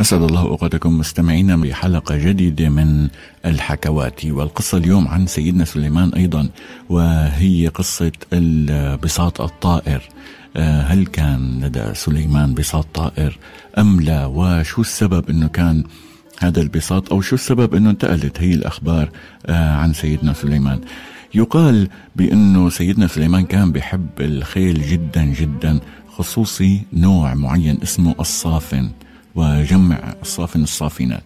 أسعد الله أوقاتكم مستمعينا بحلقة جديدة من الحكوات والقصة اليوم عن سيدنا سليمان أيضا وهي قصة البساط الطائر. آه، هل كان لدى سليمان بساط طائر أم لا؟ وشو السبب أنه كان هذا البساط؟ أو شو السبب أنه انتقلت هي الأخبار آه، عن سيدنا سليمان؟ يقال بأنه سيدنا سليمان كان بحب الخيل جدا جدا خصوصي نوع معين اسمه الصافن. وجمع الصافن الصافنات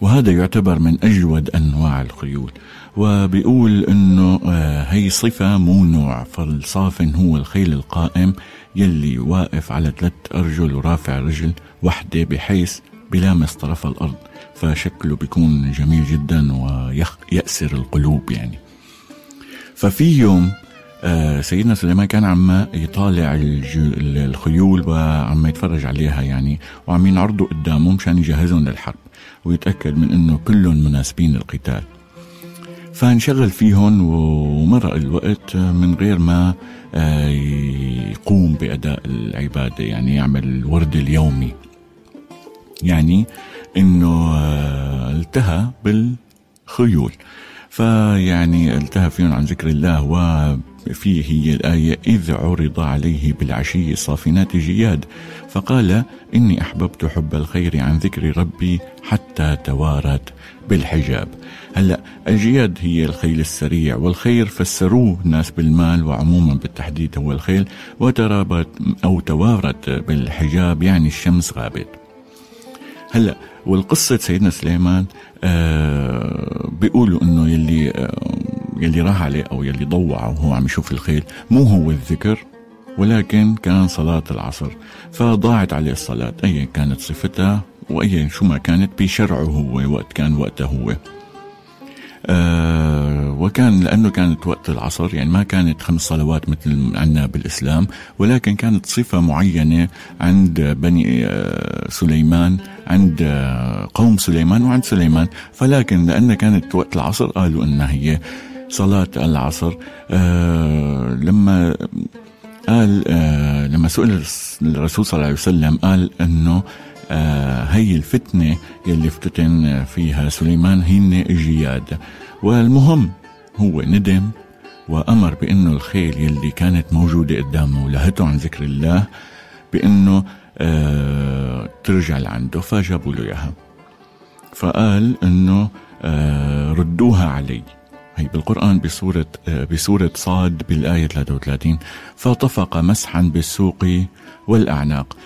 وهذا يعتبر من أجود أنواع الخيول. وبيقول أنه آه، هي صفة مو نوع فالصافن هو الخيل القائم يلي واقف على ثلاث أرجل ورافع رجل وحدة بحيث بلامس طرف الأرض. فشكله بيكون جميل جدا ويأسر القلوب يعني. ففي يوم سيدنا سليمان كان عم يطالع الخيول وعم يتفرج عليها يعني وعم ينعرضوا قدامه مشان يجهزهم للحرب ويتأكد من إنه كلهم مناسبين للقتال. فانشغل فيهم ومرق الوقت من غير ما آه، يقوم بأداء العبادة يعني يعمل الورد اليومي. يعني إنه آه، التهى بالخيول. فيعني التهى فيهم عن ذكر الله وفيه هي الآية إذ عرض عليه بالعشي صافنات جياد فقال إني أحببت حب الخير عن ذكر ربي حتى توارت بالحجاب. هلا الجياد هي الخيل السريع والخير فسروه الناس بالمال وعموما بالتحديد هو الخيل وترابت أو توارت بالحجاب يعني الشمس غابت. هلا والقصة سيدنا سليمان آه بيقولوا إنه يلي آه يلي راح عليه أو يلي ضوعه وهو عم يشوف الخيل مو هو الذكر ولكن كان صلاة العصر. فضاعت عليه الصلاة أيا كانت صفتها وأيا شو ما كانت بشرعه هو وقت كان وقته هو. آه وكان لأنه كانت وقت العصر يعني ما كانت خمس صلوات مثل عندنا بالإسلام ولكن كانت صفة معينة عند بني آه سليمان عند آه قوم سليمان وعند سليمان. فلكن لأن كانت وقت العصر قالوا أنها هي صلاة العصر آه لما قال آه لما سئل الرسول صلى الله عليه وسلم قال إنه آه هي الفتنة يلي افتتن فيها سليمان هن الجياد والمهم هو ندم وأمر بأنه الخيل يلي كانت موجودة قدامه ولهته عن ذكر الله بأنه آه ترجع لعنده فجابوا له إياها. فقال أنه آه ردوها علي. هي بالقرآن بسورة بسورة صاد بالآية 33 فطفق مسحا بالسوق والأعناق.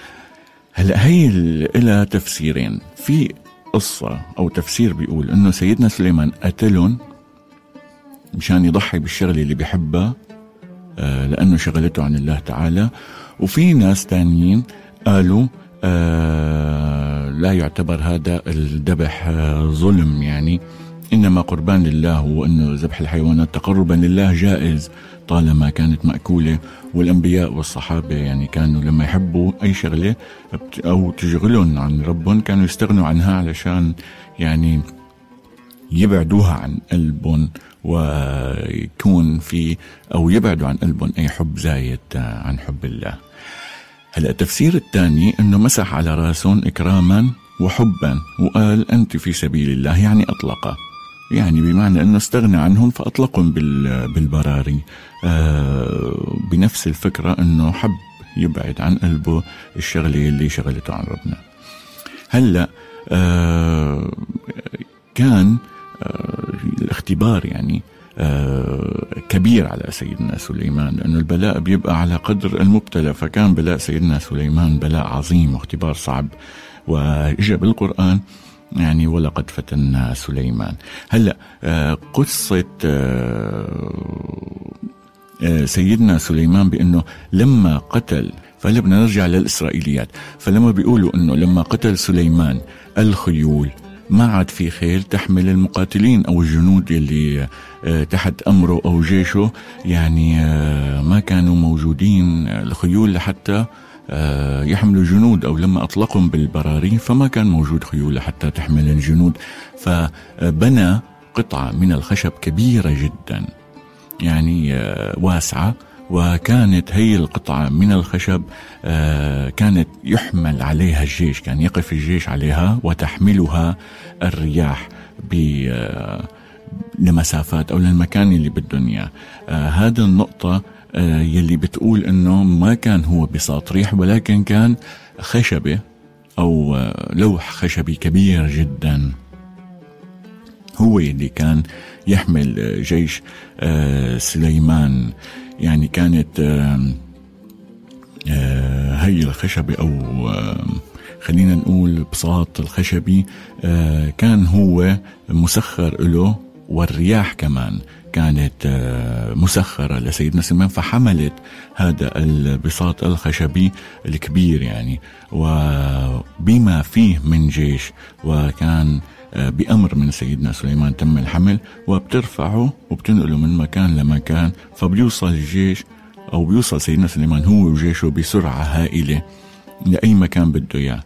هلا هي لها تفسيرين؟ في قصة أو تفسير بيقول إنه سيدنا سليمان قتلهم مشان يضحي بالشغلة اللي بيحبها آه لأنه شغلته عن الله تعالى. وفي ناس تانيين قالوا آه لا يعتبر هذا الذبح آه ظلم يعني. إنما قربان لله وأنه ذبح الحيوانات تقربا لله جائز طالما كانت مأكولة والأنبياء والصحابة يعني كانوا لما يحبوا أي شغلة أو تشغلهم عن ربهم كانوا يستغنوا عنها علشان يعني يبعدوها عن قلبهم ويكون في أو يبعدوا عن قلبهم أي حب زايد عن حب الله. هلأ التفسير الثاني إنه مسح على رأسهم اكراما وحبا وقال أنت في سبيل الله يعني أطلقه. يعني بمعنى انه استغنى عنهم فأطلقهم بالبراري. آه بنفس الفكرة أنه حب يبعد عن قلبه الشغلة اللي شغلته عن ربنا. هلأ آه كان آه الاختبار يعني آه كبير على سيدنا سليمان لأنه البلاء بيبقى على قدر المبتلى فكان بلاء سيدنا سليمان بلاء عظيم واختبار صعب. وإجا بالقرآن يعني ولقد فتنا سليمان. هلا آه، قصة آه، آه، سيدنا سليمان بأنه لما قتل فهلا بدنا نرجع للإسرائيليات فلما بيقولوا أنه لما قتل سليمان الخيول ما عاد في خيل تحمل المقاتلين أو الجنود اللي تحت أمره أو جيشه. يعني ما كانوا موجودين الخيول لحتى يحملوا جنود أو لما أطلقهم بالبراري فما كان موجود خيول حتى تحمل الجنود. فبنى قطعة من الخشب كبيرة جدا يعني آه، واسعة وكانت هي القطعة من الخشب كانت يحمل عليها الجيش كان يقف الجيش عليها وتحملها الرياح لمسافات أو للمكان اللي بدهم إياه. آه هذا النقطة آه يلي بتقول إنه ما كان هو بساط. ريح ولكن كان خشبة أو آه لوح خشبي كبير جدا. هو يلي كان يحمل آه، جيش آه سليمان. يعني كانت آه آه هي الخشبة آه خلينا نقول بساط الخشبي آه كان هو مسخر له والرياح كمان. كانت آه، مسخرة لسيدنا سليمان فحملت هذا البساط الخشبي الكبير يعني. وبما فيه من جيش وكان آه، بأمر من سيدنا سليمان تم الحمل وبترفعه وبتنقله من مكان لمكان فبيوصل الجيش أو بيوصل سيدنا سليمان هو وجيشه بسرعة هائلة لأي مكان بده إياه.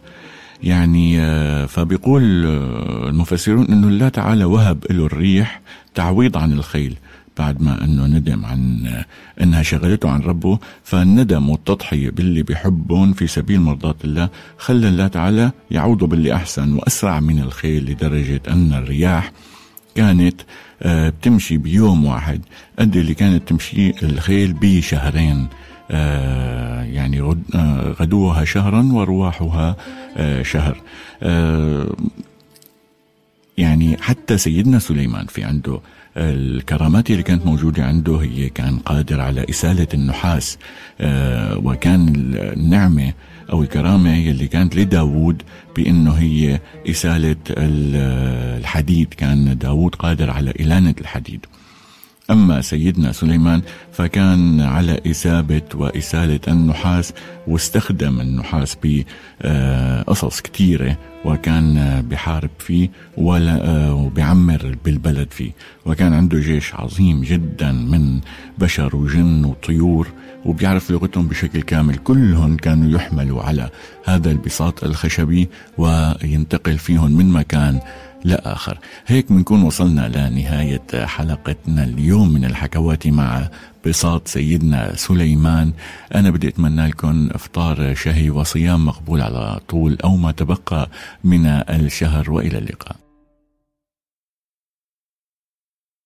يعني آه، فبيقول آه، المفسرون إنه الله تعالى وهب له الريح تعويض عن الخيل بعد ما إنه ندم عن آه، إنها شغلته عن ربه. فالندم والتضحية باللي بيحبهم في سبيل مرضاة الله خلى الله تعالى يعوضه باللي أحسن وأسرع من الخيل لدرجة أن الرياح كانت بتمشي بيوم واحد قد اللي كانت تمشي الخيل بشهرين. يعني آه، غدوها شهرا ورواحها آه، شهر. يعني حتى سيدنا سليمان في عنده الكرامات اللي كانت موجودة عنده هي كان قادر على إسالة النحاس وكان النعمة أو الكرامة هي اللي كانت لداود بأنه هي إسالة الحديد. كان داود قادر على إلانة الحديد. أما سيدنا سليمان فكان على إسابة وإسالة النحاس واستخدم النحاس بقصص كثيرة وكان بحارب فيه وبيعمر بالبلد فيه. وكان عنده جيش عظيم جدا من بشر وجن وطيور وبيعرف لغتهم بشكل كامل. كلهم كانوا يحملوا على هذا البساط الخشبي وينتقل فيهم من مكان لآخر هيك بنكون وصلنا لنهاية حلقتنا اليوم من الحكوات مع بساط سيدنا سليمان. أنا بدي أتمنى لكم إفطار شهي وصيام مقبول على طول أو ما تبقى من الشهر وإلى اللقاء.